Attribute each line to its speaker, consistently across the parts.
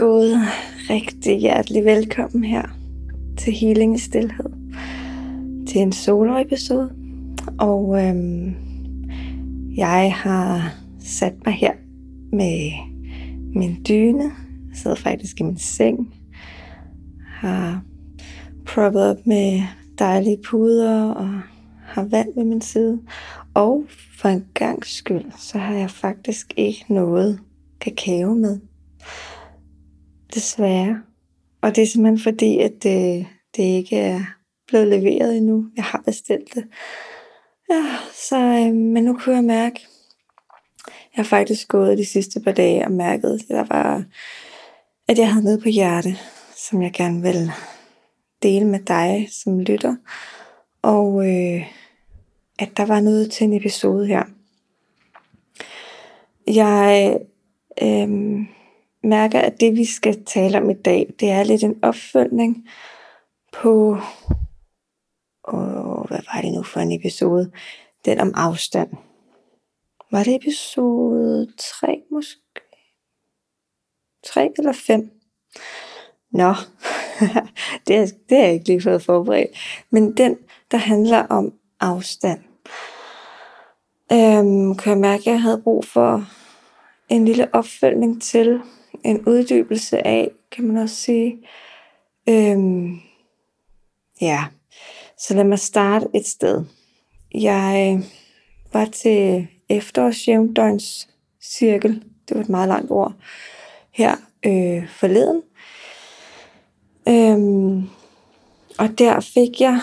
Speaker 1: God rigtig hjertelig velkommen her til Healing i Stilhed. Til en solo-episode. Og øhm, jeg har sat mig her med min dyne. Jeg sidder faktisk i min seng. Har proppet op med dejlige puder og har vand ved min side. Og for en gang skyld, så har jeg faktisk ikke noget kakao med. Desværre. Og det er simpelthen fordi, at det, det ikke er blevet leveret endnu. Jeg har bestilt det. Ja, så, øh, men nu kunne jeg mærke, jeg har faktisk gået de sidste par dage og mærket, at der var, at jeg havde noget på hjerte, som jeg gerne vil dele med dig, som lytter. Og øh, at der var noget til en episode her. Jeg øh, mærker, at det vi skal tale om i dag, det er lidt en opfølgning på, åh, hvad var det nu for en episode? Den om afstand. Var det episode 3 måske? 3 eller 5? Nå, det, er, det har jeg ikke lige fået forberedt. Men den, der handler om afstand. Øhm, kan jeg mærke, at jeg havde brug for en lille opfølgning til, en uddybelse af, kan man også sige. Øhm, ja, så lad mig starte et sted. Jeg øh, var til efterårsjævndøgns cirkel, det var et meget langt ord, her øh, forleden. Øhm, og der fik jeg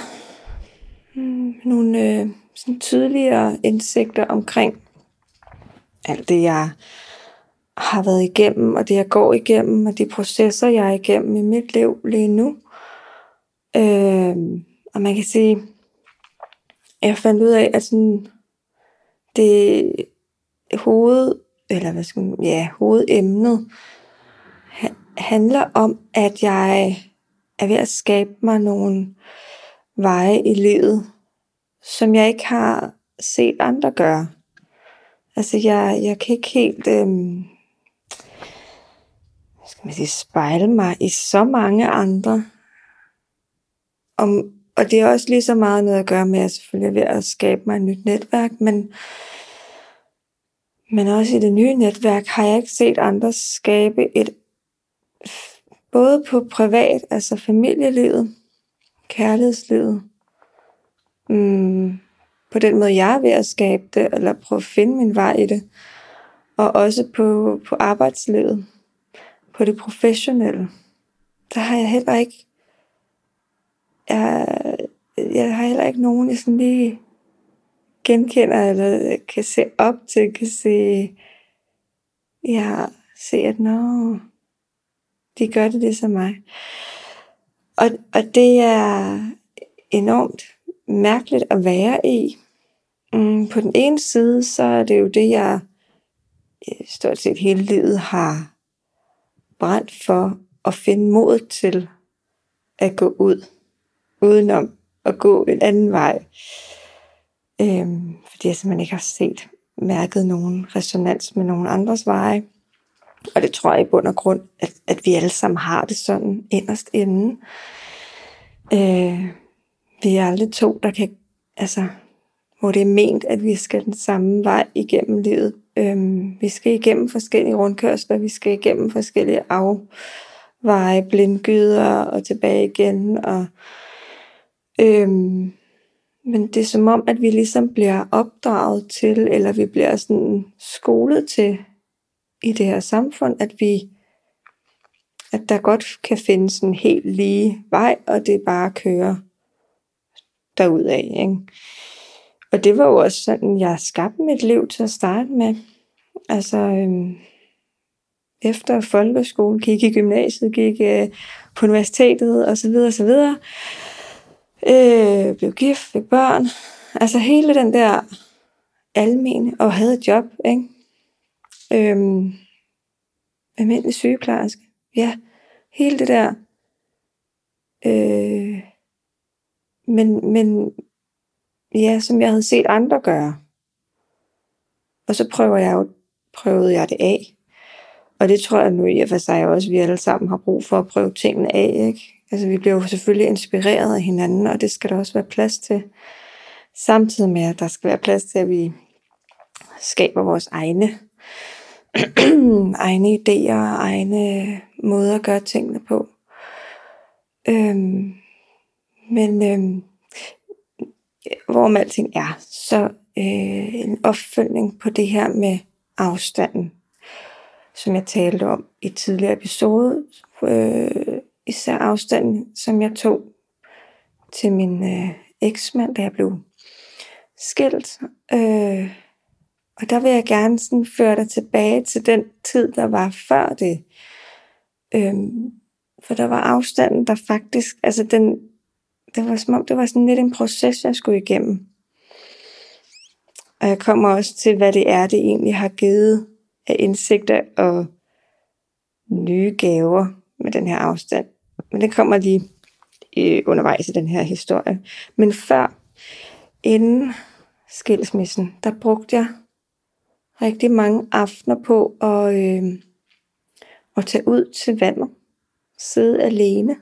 Speaker 1: mm, nogle øh, sådan tydeligere indsigter omkring alt det, jeg har været igennem, og det jeg går igennem, og de processer, jeg er igennem i mit liv lige nu. Øh, og man kan sige, jeg fandt ud af, at sådan, det hoved, eller hvad skal man, ja, hovedemnet handler om, at jeg er ved at skabe mig nogle veje i livet, som jeg ikke har set andre gøre. Altså, jeg, jeg kan ikke helt øh, skal man sige, spejle mig i så mange andre. Om, og det er også lige så meget noget at gøre med, at jeg selvfølgelig er ved at skabe mig et nyt netværk, men, men også i det nye netværk har jeg ikke set andre skabe et, både på privat, altså familielivet, kærlighedslivet, mm, på den måde, jeg er ved at skabe det, eller prøve at finde min vej i det, og også på, på arbejdslivet på det professionelle, der har jeg heller ikke, jeg, jeg har heller ikke nogen, jeg sådan lige genkender, eller kan se op til, kan se, ja, se at, nå, de gør det det som mig. Og, og det er enormt mærkeligt at være i. Mm, på den ene side, så er det jo det, jeg øh, stort set hele livet har brændt for at finde mod til at gå ud, udenom at gå en anden vej. Øhm, fordi jeg simpelthen ikke har set, mærket nogen resonans med nogen andres veje. Og det tror jeg i bund og grund, at, at vi alle sammen har det sådan inderst inde. Øh, vi er alle to, der kan, altså, hvor det er ment, at vi skal den samme vej igennem livet Øhm, vi skal igennem forskellige rundkørsler, vi skal igennem forskellige afveje, blindgyder og tilbage igen. Og, øhm, men det er som om, at vi ligesom bliver opdraget til, eller vi bliver sådan skolet til i det her samfund, at vi at der godt kan findes en helt lige vej, og det bare kører derudad. Ikke? Og det var jo også sådan, jeg skabte mit liv til at starte med. Altså, øhm, efter folkeskolen, gik i gymnasiet, gik øh, på universitetet og så videre, og så videre. Øh, blev gift, fik børn. Altså hele den der almen og havde et job, ikke? Øhm, almindelig sygeplejerske. Ja, hele det der. Øh, men, men, ja, som jeg havde set andre gøre. Og så prøver jeg jo, prøvede jeg det af. Og det tror jeg nu i og for sig også, at vi alle sammen har brug for at prøve tingene af. Ikke? Altså vi bliver jo selvfølgelig inspireret af hinanden, og det skal der også være plads til. Samtidig med, at der skal være plads til, at vi skaber vores egne, egne idéer og egne måder at gøre tingene på. Øhm, men øhm, hvorom alting er, så øh, en opfølgning på det her med afstanden, som jeg talte om i tidligere episode, øh, især afstanden, som jeg tog til min øh, eksmand, da jeg blev skilt. Øh, og der vil jeg gerne sådan føre dig tilbage til den tid, der var før det. Øh, for der var afstanden, der faktisk, altså den, det var som om, det var sådan lidt en proces, jeg skulle igennem. Og jeg kommer også til, hvad det er, det egentlig har givet af indsigter og nye gaver med den her afstand. Men det kommer lige øh, undervejs i den her historie. Men før, inden skilsmissen, der brugte jeg rigtig mange aftener på at, øh, at tage ud til vandet. Sidde alene.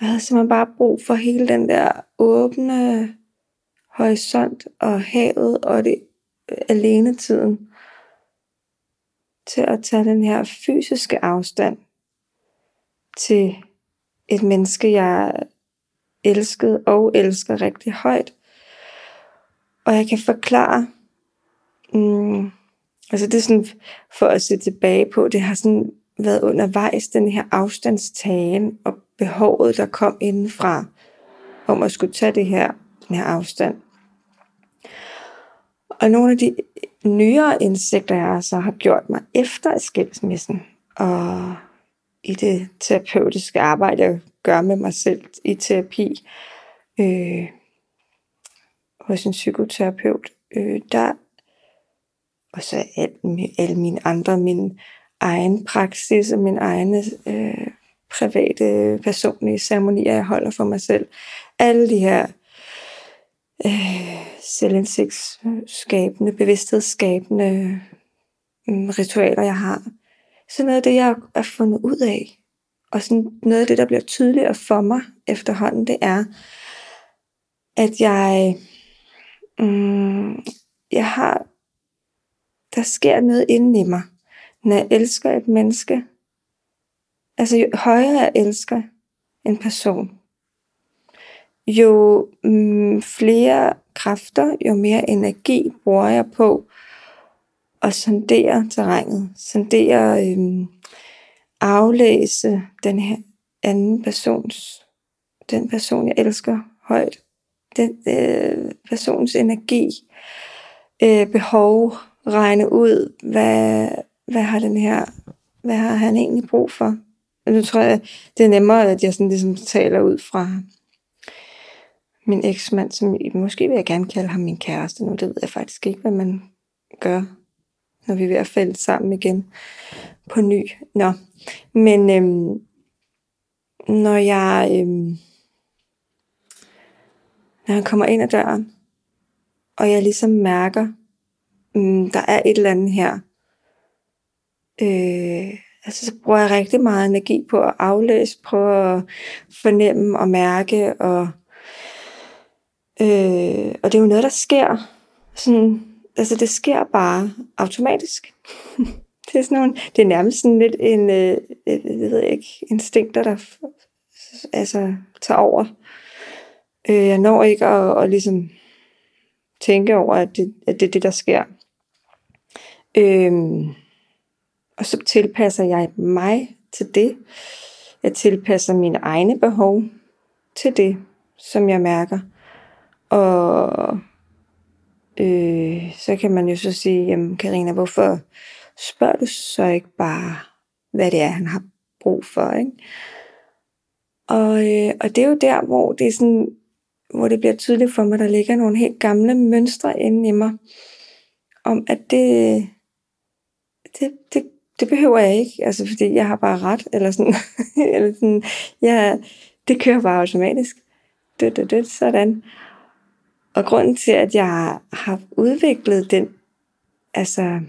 Speaker 1: Jeg havde simpelthen bare brug for hele den der åbne horisont og havet og det øh, alene tiden til at tage den her fysiske afstand til et menneske, jeg elskede og elsker rigtig højt. Og jeg kan forklare, mm, altså det er sådan, for at se tilbage på, det har sådan været undervejs, den her afstandstagen og behovet, der kom indenfra, om at skulle tage det her, den her afstand. Og nogle af de nyere indsigter, jeg så har gjort mig efter skilsmissen, og i det terapeutiske arbejde, jeg gør med mig selv i terapi, øh, hos en psykoterapeut, øh, der, og så alle, alle mine andre, min egen praksis og min egne øh, private, personlige ceremonier, jeg holder for mig selv. Alle de her øh, selvindsigtsskabende, bevidsthedsskabende øh, ritualer, jeg har. Så noget af det, jeg har fundet ud af, og sådan noget af det, der bliver tydeligere for mig efterhånden, det er, at jeg, mm, jeg har, der sker noget inden i mig, når jeg elsker et menneske. Altså jo højere jeg elsker en person, jo mm, flere kræfter, jo mere energi bruger jeg på at sondere terrænet, sondere, øhm, aflæse den her anden persons, den person, jeg elsker højt, den øh, persons energi, øh, behov, regne ud, hvad, hvad har den her, hvad har han egentlig brug for? nu tror jeg, det er nemmere, at jeg sådan ligesom taler ud fra min eksmand, som måske vil jeg gerne kalde ham min kæreste nu, det ved jeg faktisk ikke, hvad man gør, når vi er ved at falde sammen igen på ny. Nå, men øhm, når jeg øhm, når han kommer ind ad døren, og jeg ligesom mærker, øhm, der er et eller andet her, øh, altså så bruger jeg rigtig meget energi på at aflæse, prøve at fornemme og mærke og Øh, og det er jo noget, der sker. Sådan, altså det sker bare automatisk. det er sådan nogle, det er nærmest sådan lidt en, øh, øh jeg ved ikke, instinkter, der altså, tager over. Øh, jeg når ikke at, at ligesom tænke over, at det, at det er det, der sker. Øh, og så tilpasser jeg mig til det. Jeg tilpasser mine egne behov til det, som jeg mærker. Og øh, så kan man jo så sige, jamen Karina, hvorfor spørger du så ikke bare, hvad det er, han har brug for, ikke? Og, øh, og det er jo der, hvor det er sådan, hvor det bliver tydeligt for mig, at der ligger nogle helt gamle mønstre inde i mig, om at det, det, det, det behøver jeg ikke, altså fordi jeg har bare ret, eller sådan, eller sådan ja, det kører bare automatisk. Det, det, det, sådan. Og grunden til, at jeg har udviklet den, altså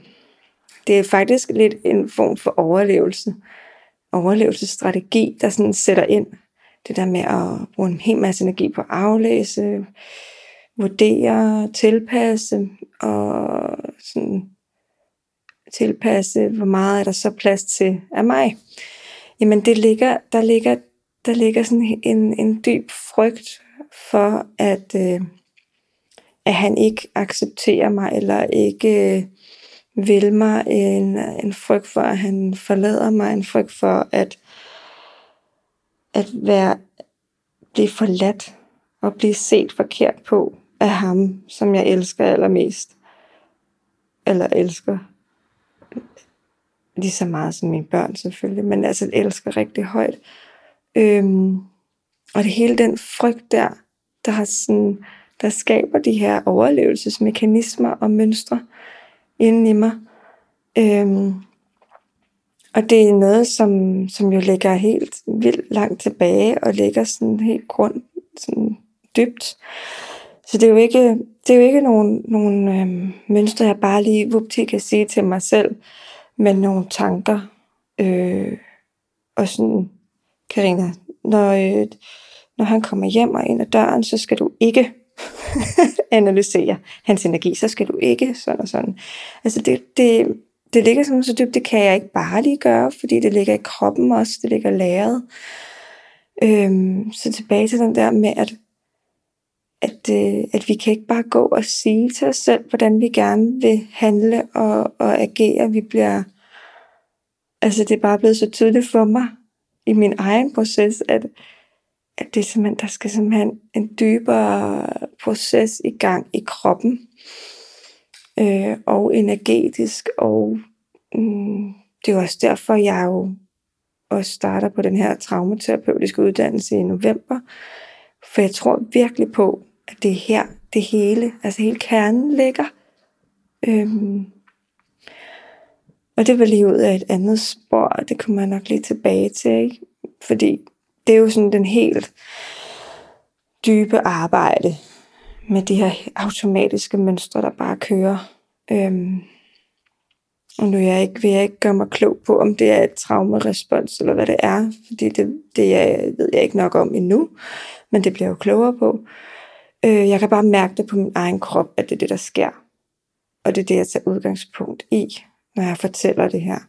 Speaker 1: det er faktisk lidt en form for overlevelse. Overlevelsesstrategi, der sådan sætter ind. Det der med at bruge en hel masse energi på at aflæse, vurdere, tilpasse og sådan tilpasse, hvor meget er der så plads til af mig. Jamen det ligger, der ligger, der ligger sådan en, en dyb frygt for, at, øh, at han ikke accepterer mig, eller ikke øh, vil mig, en, en frygt for, at han forlader mig, en frygt for, at, at være, blive forladt og blive set forkert på af ham, som jeg elsker allermest. Eller elsker lige så meget som mine børn selvfølgelig, men altså elsker rigtig højt. Øhm, og det hele den frygt der, der, har sådan, der skaber de her overlevelsesmekanismer og mønstre inden i mig. Øhm, og det er noget, som, som jo ligger helt vildt langt tilbage, og ligger sådan helt grund, sådan dybt. Så det er jo ikke, det er jo ikke nogen, nogen øhm, mønstre, jeg bare lige vupti kan sige til mig selv, men nogle tanker. Øh, og sådan, Karina, når, øh, når han kommer hjem og ind ad døren, så skal du ikke analysere hans energi, så skal du ikke sådan og sådan. Altså det, det, det ligger sådan så dybt, det kan jeg ikke bare lige gøre, fordi det ligger i kroppen også, det ligger læret. Øhm, så tilbage til den der med, at, at, øh, at vi kan ikke bare gå og sige til os selv, hvordan vi gerne vil handle og, og agere. Vi bliver, altså det er bare blevet så tydeligt for mig i min egen proces, at, at det er simpelthen, der skal simpelthen en dybere proces i gang i kroppen, øh, og energetisk, og mm, det er også derfor, jeg jo også starter på den her traumaterapeutiske uddannelse i november, for jeg tror virkelig på, at det er her, det hele, altså hele kernen ligger. Øhm, og det var lige ud af et andet spor, og det kommer jeg nok lige tilbage til, ikke? fordi det er jo sådan den helt dybe arbejde med de her automatiske mønstre, der bare kører. Øhm, og nu er jeg ikke, vil jeg ikke gøre mig klog på, om det er et traumerespons, eller hvad det er, fordi det, det jeg, ved jeg ikke nok om endnu, men det bliver jeg jo klogere på. Øh, jeg kan bare mærke det på min egen krop, at det er det, der sker. Og det er det, jeg tager udgangspunkt i, når jeg fortæller det her.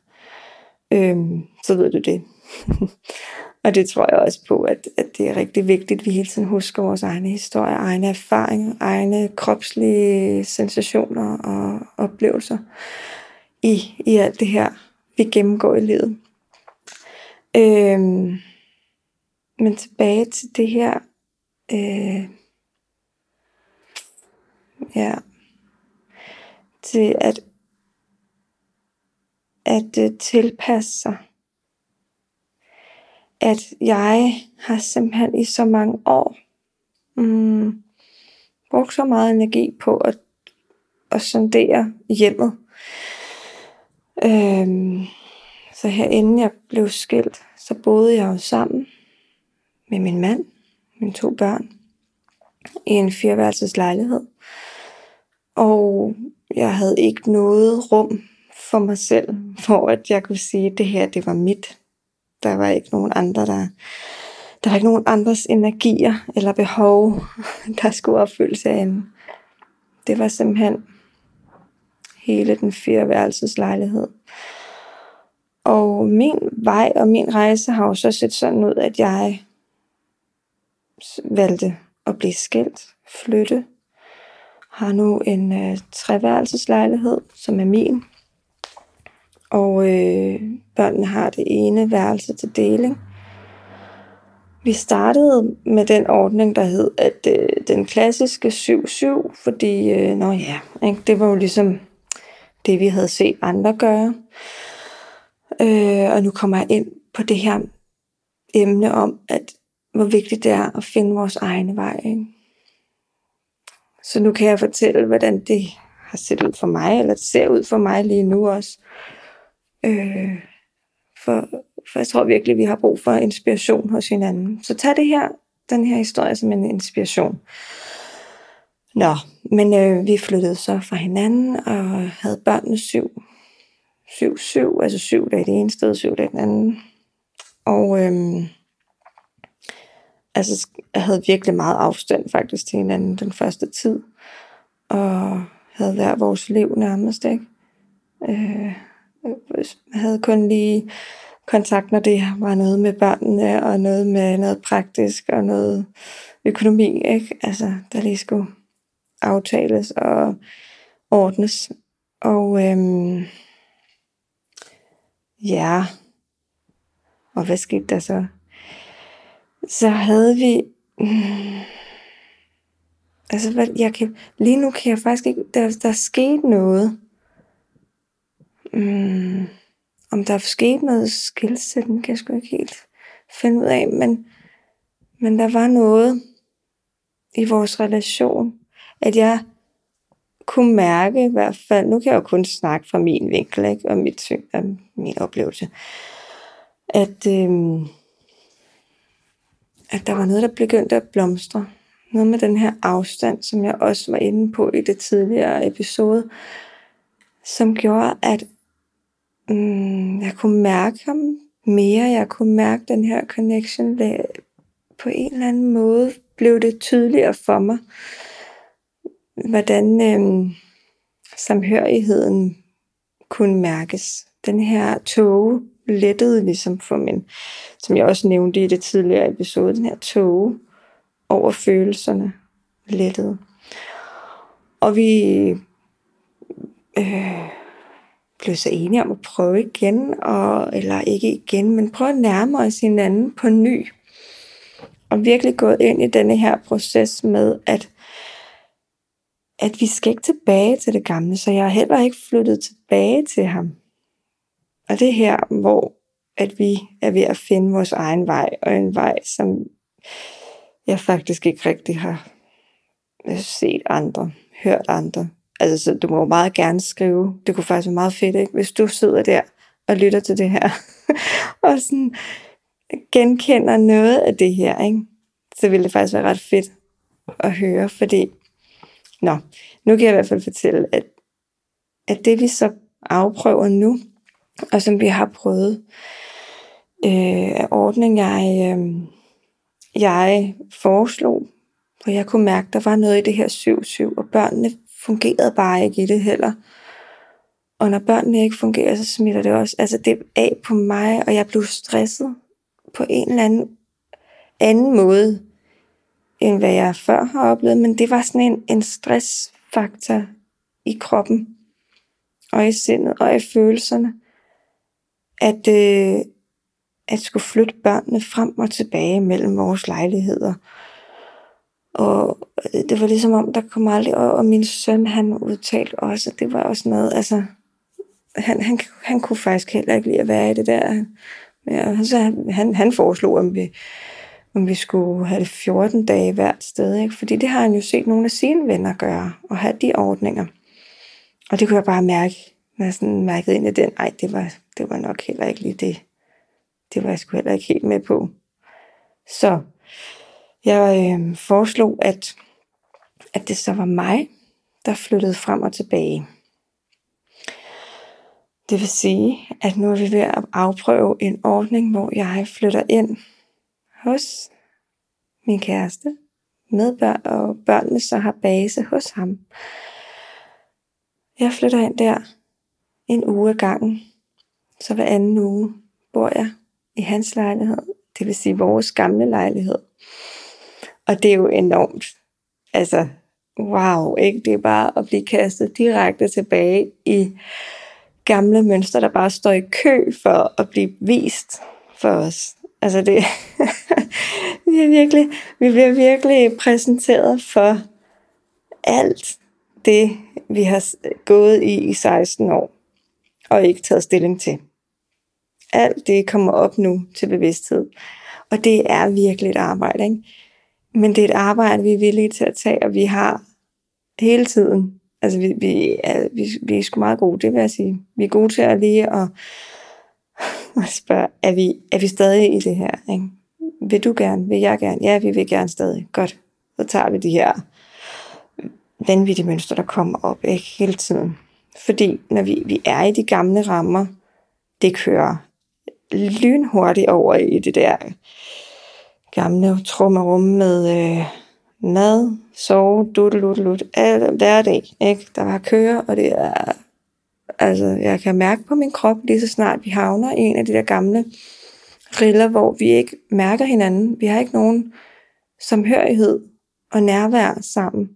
Speaker 1: Øh, så ved du det. og det tror jeg også på, at, at det er rigtig vigtigt, at vi hele tiden husker vores egne historier, egne erfaringer, egne kropslige sensationer og oplevelser i, i alt det her, vi gennemgår i livet. Øhm, men tilbage til det her, øh, ja, til at, at uh, tilpasse sig. At jeg har simpelthen i så mange år mm, brugt så meget energi på at, at sondere hjemmet. Øhm, så her inden jeg blev skilt, så boede jeg jo sammen med min mand, mine to børn, i en fireværelses lejlighed. Og jeg havde ikke noget rum for mig selv, for at jeg kunne sige, at det her, det var mit. Der var ikke nogen andre, der, der var ikke nogen andres energier eller behov, der skulle opfyldes af en. Det var simpelthen hele den fireværelses lejlighed. Og min vej og min rejse har jo så set sådan ud, at jeg valgte at blive skilt, flytte har nu en øh, treværelseslejlighed, som er min. Og øh, børnene har det ene værelse til deling. Vi startede med den ordning, der hed, at øh, den klassiske 7-7, fordi, øh, nå ja, ikke, det var jo ligesom det, vi havde set andre gøre. Øh, og nu kommer jeg ind på det her emne om, at hvor vigtigt det er at finde vores egne vej. Ikke? Så nu kan jeg fortælle, hvordan det har set ud for mig, eller det ser ud for mig lige nu også. Øh, for, for jeg tror virkelig, vi har brug for inspiration hos hinanden. Så tag det her, den her historie som en inspiration. Nå, men øh, vi flyttede så fra hinanden og havde børnene syv, 7-7, altså syv dage det ene sted, syv dage den anden. Og øhm, altså, jeg havde virkelig meget afstand faktisk til hinanden den første tid. Og havde hver vores liv nærmest, ikke? Øh, jeg havde kun lige kontakt, når det var noget med børnene, og noget med noget praktisk, og noget økonomi, ikke? Altså, der lige skulle aftales og ordnes. Og øhm, ja, og hvad skete der så? Så havde vi... Mm, altså, hvad, jeg kan, lige nu kan jeg faktisk ikke... Der, der er sket noget. Mm, om der er sket noget skilsætten, kan jeg sgu ikke helt finde ud af. Men, men der var noget i vores relation, at jeg kunne mærke i hvert fald, nu kan jeg jo kun snakke fra min vinkel, ikke, og mit syn min oplevelse, at, øh, at der var noget, der begyndte at blomstre. Noget med den her afstand, som jeg også var inde på i det tidligere episode, som gjorde, at mm, jeg kunne mærke ham mere. Jeg kunne mærke den her connection. På en eller anden måde blev det tydeligere for mig, hvordan øh, samhørigheden kunne mærkes. Den her tåge lettede ligesom for min, som jeg også nævnte i det tidligere episode, den her tåge over følelserne lettede. Og vi øh, blev så enige om at prøve igen, og, eller ikke igen, men prøve at nærme os hinanden på ny. Og virkelig gået ind i denne her proces med, at at vi skal ikke tilbage til det gamle, så jeg har heller ikke flyttet tilbage til ham. Og det er her, hvor at vi er ved at finde vores egen vej, og en vej, som jeg faktisk ikke rigtig har set andre, hørt andre. Altså, så du må meget gerne skrive. Det kunne faktisk være meget fedt, ikke? hvis du sidder der og lytter til det her, og sådan genkender noget af det her, ikke? så ville det faktisk være ret fedt at høre, fordi Nå, nu kan jeg i hvert fald fortælle, at, at det vi så afprøver nu, og som vi har prøvet, øh, af ordning, jeg, øh, jeg foreslog, for jeg kunne mærke, der var noget i det her 7-7, og børnene fungerede bare ikke i det heller. Og når børnene ikke fungerer, så smitter det også. Altså det af på mig, og jeg blev stresset på en eller anden anden måde, end hvad jeg før har oplevet, men det var sådan en, en stressfaktor i kroppen, og i sindet, og i følelserne, at, øh, at skulle flytte børnene frem og tilbage mellem vores lejligheder. Og øh, det var ligesom om, der kom aldrig, og, og min søn, han udtalte også, at det var også noget, altså, han, han, han kunne faktisk heller ikke lide at være i det der. Ja, så han, han foreslog, at vi, om vi skulle have det 14 dage hvert sted. Ikke? Fordi det har han jo set nogle af sine venner gøre, og have de ordninger. Og det kunne jeg bare mærke, når jeg sådan mærkede ind i den, ej, det var, det var nok heller ikke lige det. Det var jeg sgu heller ikke helt med på. Så jeg øh, foreslog, at, at det så var mig, der flyttede frem og tilbage. Det vil sige, at nu er vi ved at afprøve en ordning, hvor jeg flytter ind hos min kæreste, med børn, og børnene så har base hos ham. Jeg flytter ind der en uge ad gangen, så hver anden uge bor jeg i hans lejlighed, det vil sige vores gamle lejlighed. Og det er jo enormt, altså wow, ikke? Det er bare at blive kastet direkte tilbage i gamle mønstre, der bare står i kø for at blive vist for os. Altså det, vi, er virkelig, vi bliver virkelig præsenteret for alt det, vi har gået i i 16 år, og ikke taget stilling til. Alt det kommer op nu til bevidsthed. Og det er virkelig et arbejde, ikke? Men det er et arbejde, vi er villige til at tage, og vi har hele tiden. Altså, vi, vi, er, vi, vi er sgu meget gode, det vil jeg sige. Vi er gode til at lige at at spørge, er vi, er vi stadig i det her? Ikke? Vil du gerne? Vil jeg gerne? Ja, vi vil gerne stadig. Godt. Så tager vi de her vanvittige mønstre, der kommer op ikke? hele tiden. Fordi når vi, vi er i de gamle rammer, det kører lynhurtigt over i det der gamle trummerum med øh, mad, sove, dudeludelut, hver dag, ikke? Der var kører, og det er, altså, jeg kan mærke på min krop, lige så snart vi havner i en af de der gamle riller, hvor vi ikke mærker hinanden. Vi har ikke nogen samhørighed og nærvær sammen.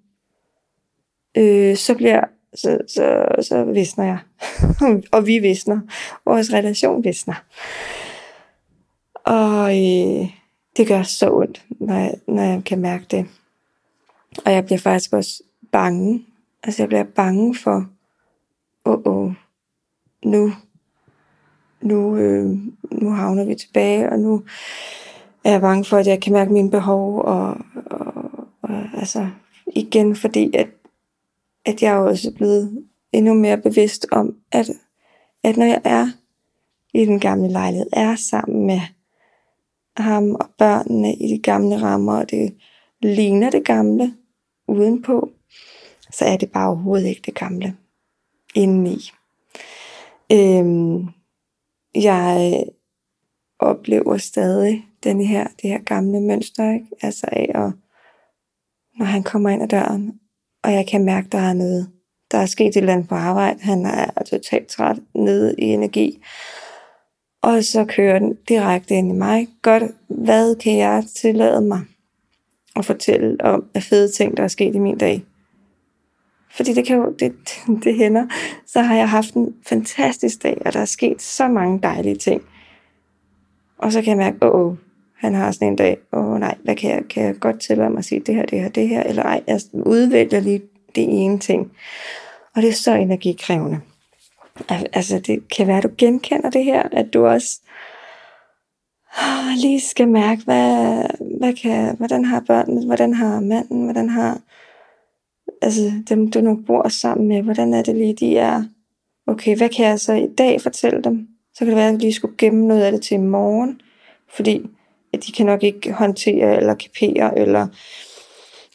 Speaker 1: Øh, så bliver så, så, så visner jeg. og vi visner. Vores relation visner. Og øh, det gør så ondt, når jeg, når jeg kan mærke det. Og jeg bliver faktisk også bange. Altså jeg bliver bange for, åh, oh, oh, nu, nu, øh, nu havner vi tilbage, og nu er jeg bange for, at jeg kan mærke mine behov, og, og, og altså igen, fordi at, at jeg er også blevet endnu mere bevidst om, at, at når jeg er i den gamle lejlighed, er sammen med ham og børnene i de gamle rammer, og det ligner det gamle udenpå, så er det bare overhovedet ikke det gamle indeni. Øhm, jeg oplever stadig den her, det her gamle mønster, ikke? altså af at, når han kommer ind ad døren, og jeg kan mærke, der er noget, der er sket et eller andet på arbejde, han er totalt træt nede i energi, og så kører den direkte ind i mig. Godt, hvad kan jeg tillade mig at fortælle om af fede ting, der er sket i min dag? Fordi det kan jo, det, det hænder. Så har jeg haft en fantastisk dag, og der er sket så mange dejlige ting. Og så kan jeg mærke, åh, oh, han har sådan en dag, åh oh, nej, hvad kan jeg, kan jeg godt tillade mig at sige det her, det her, det her, eller ej, jeg udvælger lige det ene ting. Og det er så energikrævende. Altså, det kan være, at du genkender det her, at du også lige skal mærke, hvad, hvad kan, hvordan har børnene, hvordan har manden, hvordan har altså dem, du nu bor sammen med, hvordan er det lige, de er, okay, hvad kan jeg så i dag fortælle dem? Så kan det være, at jeg lige skulle gemme noget af det til i morgen, fordi at de kan nok ikke håndtere eller kapere eller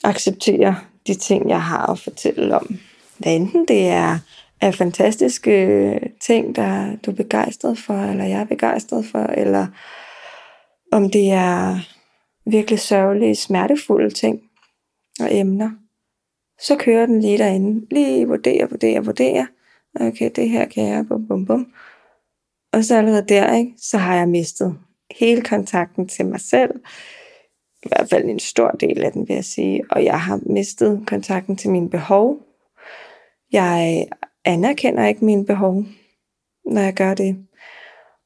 Speaker 1: acceptere de ting, jeg har at fortælle om. Hvad enten det er er fantastiske øh, ting, der du er begejstret for, eller jeg er begejstret for, eller om det er virkelig sørgelige, smertefulde ting og emner, så kører den lige derinde. Lige vurdere, vurdere, vurdere. Okay, det her kan jeg, bum, bum, bum. Og så allerede der, ikke, så har jeg mistet hele kontakten til mig selv. I hvert fald en stor del af den, vil jeg sige. Og jeg har mistet kontakten til mine behov. Jeg anerkender ikke mine behov, når jeg gør det.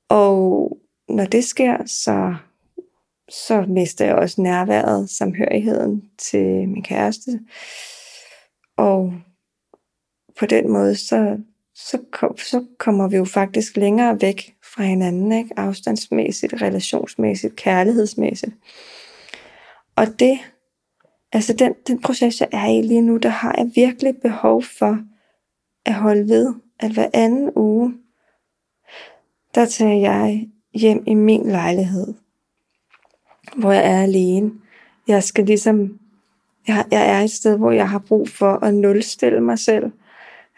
Speaker 1: Og når det sker, så, så mister jeg også nærværet, samhørigheden til min kæreste. Og på den måde, så, så, kom, så kommer vi jo faktisk længere væk fra hinanden, ikke? afstandsmæssigt, relationsmæssigt, kærlighedsmæssigt. Og det, altså den, den proces, jeg er i lige nu, der har jeg virkelig behov for at holde ved, at hver anden uge, der tager jeg hjem i min lejlighed, hvor jeg er alene. Jeg skal ligesom, jeg, jeg er et sted, hvor jeg har brug for at nulstille mig selv.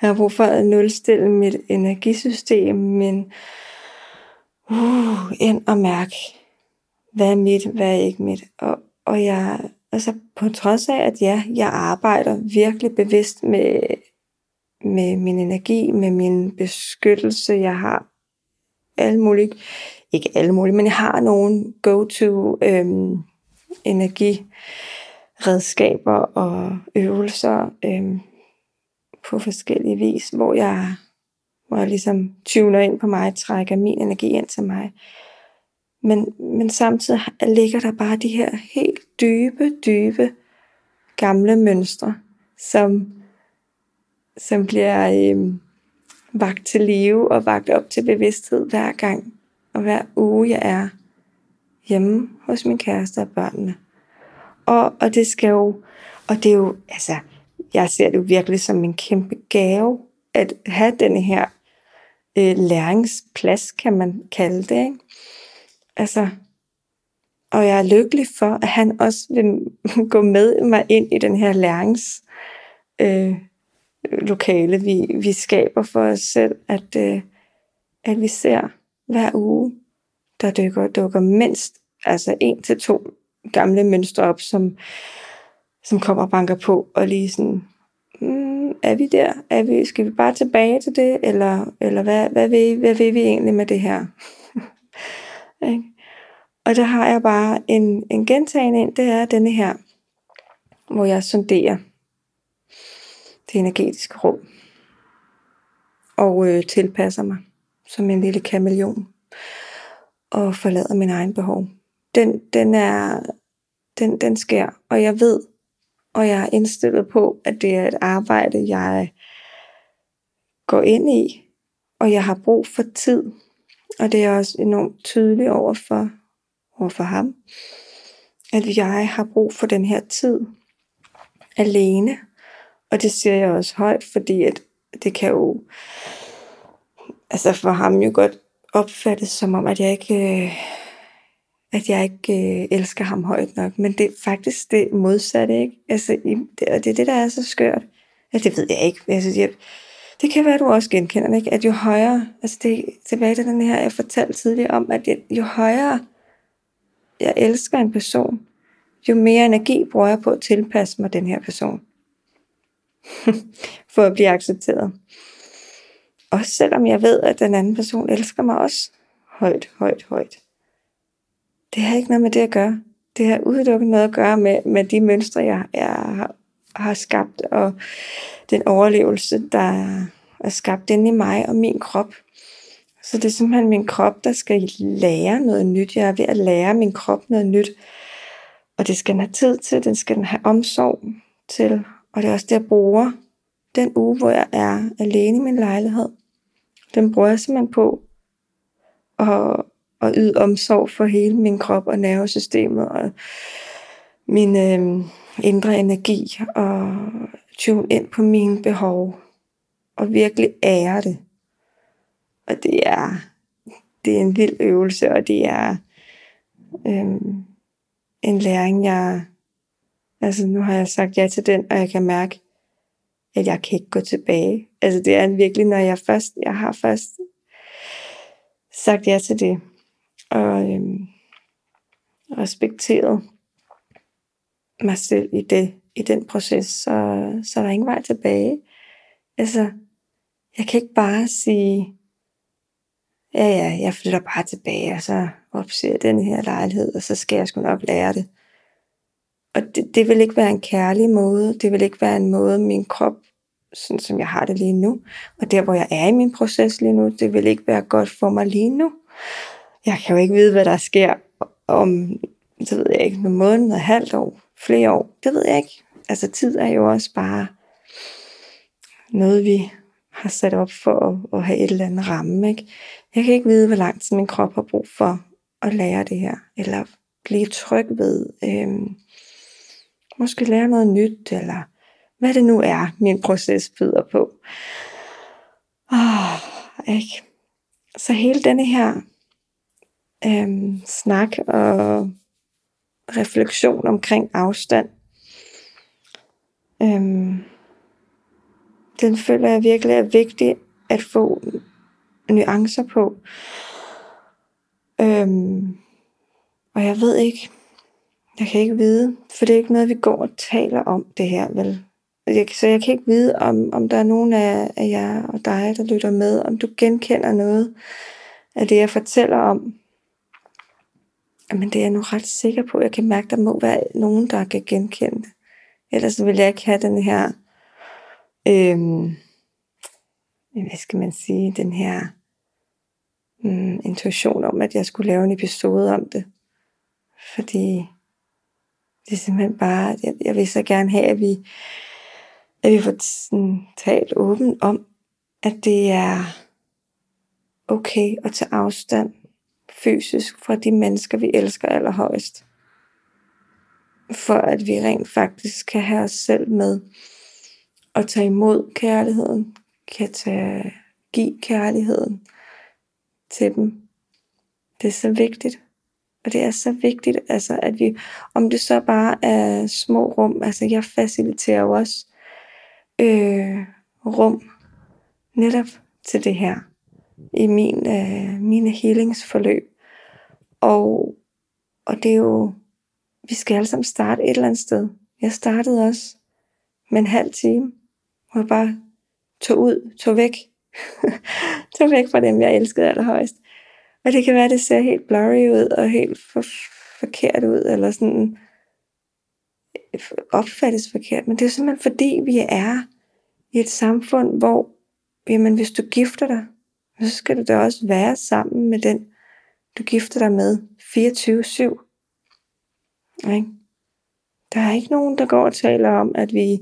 Speaker 1: Jeg har brug for at nulstille mit energisystem, men uh, ind og mærke, hvad er mit, hvad er ikke mit. Og, og jeg, altså på trods af, at ja, jeg arbejder virkelig bevidst med med min energi, med min beskyttelse. Jeg har alle mulige, ikke alle mulige, men jeg har nogle go-to øhm, energiredskaber og øvelser øhm, på forskellige vis, hvor jeg, hvor jeg ligesom tuner ind på mig, trækker min energi ind til mig. Men, men samtidig ligger der bare de her helt dybe, dybe gamle mønstre, som som bliver øh, vagt til live og vagt op til bevidsthed hver gang og hver uge jeg er hjemme hos min kæreste og børnene. Og, og det skal jo, og det er jo, altså, jeg ser det jo virkelig som en kæmpe gave, at have den her øh, læringsplads, kan man kalde det. Ikke? Altså, og jeg er lykkelig for, at han også vil gå med mig ind i den her lærings øh, lokale, vi, vi skaber for os selv, at, øh, at vi ser hver uge, der dukker, dukker mindst altså en til to gamle mønstre op, som, som kommer og banker på, og lige sådan, mm, er vi der? Er vi, skal vi bare tilbage til det? Eller, eller hvad, hvad, vil, hvad vil vi egentlig med det her? og der har jeg bare en, en gentagende ind, det er denne her, hvor jeg sonderer det energetiske rum, og øh, tilpasser mig som en lille kameleon, og forlader min egen behov. Den, den er, den, den sker, og jeg ved, og jeg er indstillet på, at det er et arbejde, jeg går ind i, og jeg har brug for tid. Og det er også enormt tydeligt over for, over for ham, at jeg har brug for den her tid alene. Og det siger jeg også højt, fordi at det kan jo altså for ham jo godt opfattes som om, at jeg ikke, øh, at jeg ikke øh, elsker ham højt nok. Men det er faktisk det modsatte, ikke? Altså, det, og det er det, der er så skørt. Altså, det ved jeg ikke. Altså, jeg, det kan være, at du også genkender, ikke? At jo højere, altså det er tilbage til den her, jeg fortalte tidligere om, at jo højere jeg elsker en person, jo mere energi bruger jeg på at tilpasse mig den her person. for at blive accepteret. Også selvom jeg ved, at den anden person elsker mig også højt, højt, højt. Det har ikke noget med det at gøre. Det har udelukkende noget at gøre med, med de mønstre, jeg, jeg har, har skabt, og den overlevelse, der er skabt inde i mig og min krop. Så det er simpelthen min krop, der skal lære noget nyt. Jeg er ved at lære min krop noget nyt. Og det skal den have tid til, den skal den have omsorg til. Og det er også det, jeg bruger den uge, hvor jeg er alene i min lejlighed. Den bruger jeg simpelthen på at, og yde omsorg for hele min krop og nervesystemet og min øh, indre energi og tune ind på mine behov og virkelig ære det. Og det er, det er en vild øvelse, og det er øh, en læring, jeg... Altså nu har jeg sagt ja til den, og jeg kan mærke, at jeg kan ikke gå tilbage. Altså det er virkelig, når jeg først, jeg har først sagt ja til det, og øhm, respekteret mig selv i det, i den proces, så, så er der ingen vej tilbage. Altså, jeg kan ikke bare sige, ja ja, jeg flytter bare tilbage, og så opser den her lejlighed, og så skal jeg sgu nok lære det. Og det, det vil ikke være en kærlig måde, det vil ikke være en måde, min krop sådan som jeg har det lige nu. Og der, hvor jeg er i min proces lige nu, det vil ikke være godt for mig lige nu. Jeg kan jo ikke vide, hvad der sker om, så ved jeg ikke, nogle måneder, halvt år, flere år. Det ved jeg ikke. Altså tid er jo også bare noget, vi har sat op for at, at have et eller andet ramme. Ikke? Jeg kan ikke vide, hvor lang tid min krop har brug for at lære det her, eller blive tryg ved, øhm, måske lære noget nyt, eller hvad det nu er, min proces byder på. Oh, ikke? Så hele denne her øhm, snak og refleksion omkring afstand, øhm, den føler jeg virkelig er vigtig at få nuancer på. Øhm, og jeg ved ikke, jeg kan ikke vide, for det er ikke noget, vi går og taler om det her, vel? Jeg, så jeg kan ikke vide, om, om der er nogen af, af jer og dig, der lytter med, om du genkender noget af det, jeg fortæller om. Men det er jeg nu ret sikker på. Jeg kan mærke, der må være nogen, der kan genkende det. Ellers vil jeg ikke have den her, øhm, hvad skal man sige, den her mm, intuition om, at jeg skulle lave en episode om det. Fordi det er simpelthen bare, jeg, jeg vil så gerne have, at vi at vi får sådan, talt åbent om, at det er okay at tage afstand fysisk fra de mennesker, vi elsker allerhøjst. For at vi rent faktisk kan have os selv med og tage imod kærligheden, kan tage, give kærligheden til dem. Det er så vigtigt. Og det er så vigtigt, altså, at vi, om det så bare er små rum, altså jeg faciliterer jo også øh, rum netop til det her i min, øh, mine healingsforløb. Og, og det er jo, vi skal alle sammen starte et eller andet sted. Jeg startede også med en halv time, hvor jeg bare tog ud, tog væk. tog væk fra dem, jeg elskede allerhøjst. Og det kan være, det ser helt blurry ud, og helt for, forkert ud, eller sådan opfattes forkert. Men det er simpelthen fordi, vi er i et samfund, hvor jamen, hvis du gifter dig, så skal du da også være sammen med den, du gifter dig med 24-7. Ikke? Der er ikke nogen, der går og taler om, at vi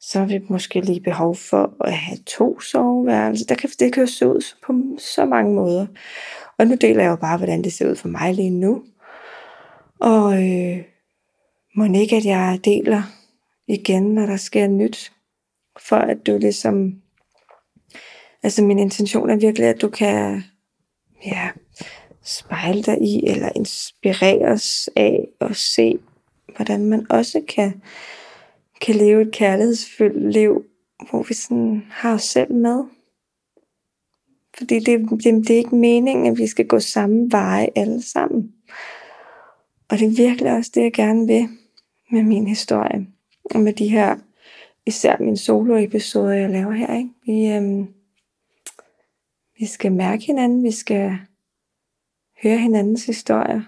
Speaker 1: så har vi måske lige behov for at have to soveværelser. Der kan, det kan jo se ud på så mange måder. Og nu deler jeg jo bare, hvordan det ser ud for mig lige nu. Og øh, må ikke, at jeg deler igen, når der sker nyt. For at du ligesom... Altså min intention er virkelig, at du kan ja, spejle dig i, eller inspireres af at se, hvordan man også kan, kan leve et kærlighedsfyldt liv, hvor vi sådan har os selv med. Fordi det, det, det er ikke meningen, at vi skal gå samme veje alle sammen. Og det er virkelig også det, jeg gerne vil med min historie. Og med de her, især mine solo-episode, jeg laver her. Ikke? Vi, øhm, vi skal mærke hinanden, vi skal høre hinandens historier.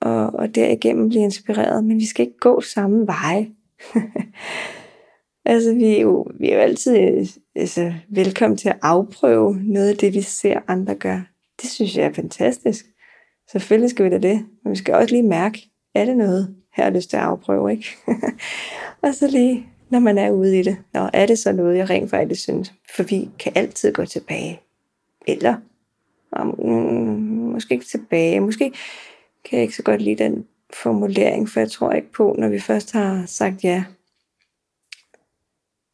Speaker 1: Og, og derigennem blive inspireret, men vi skal ikke gå samme vej. altså, vi er, jo, vi er jo altid altså, velkommen til at afprøve noget af det, vi ser andre gøre. Det synes jeg er fantastisk. Selvfølgelig skal vi da det, men vi skal også lige mærke, er det noget, her har lyst til at afprøve, ikke? og så lige, når man er ude i det, Nå, er det så noget, jeg rent faktisk synes? For vi kan altid gå tilbage. Eller, mm, måske ikke tilbage, måske kan jeg ikke så godt lide den formulering, for jeg tror ikke på, når vi først har sagt ja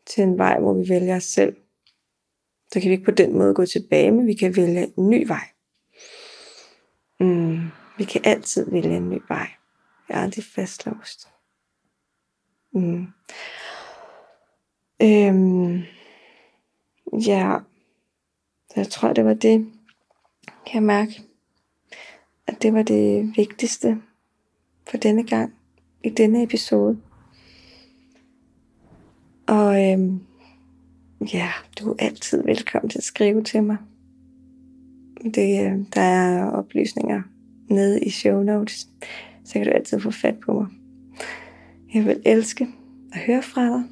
Speaker 1: til en vej, hvor vi vælger os selv, så kan vi ikke på den måde gå tilbage, men vi kan vælge en ny vej. Mm, vi kan altid vælge en ny vej. Jeg er aldrig fastlåst. Mm. Øhm, ja, så jeg tror, det var det, kan jeg mærke, at det var det vigtigste for denne gang, i denne episode. Og øhm, ja, du er altid velkommen til at skrive til mig. Det, øh, der er oplysninger nede i show notes, så kan du altid få fat på mig. Jeg vil elske at høre fra dig,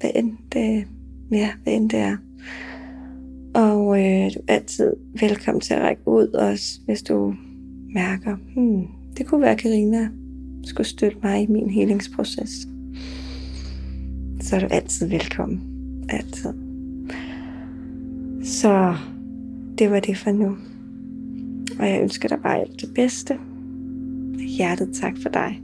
Speaker 1: hvad end det, ja, hvad end det er. Og øh, du er altid velkommen til at række ud også, hvis du mærker, hmm, det kunne være, at Karina skulle støtte mig i min helingsproces. Så er du altid velkommen. Altid. Så det var det for nu. Og jeg ønsker dig bare alt det bedste. Hjertet tak for dig.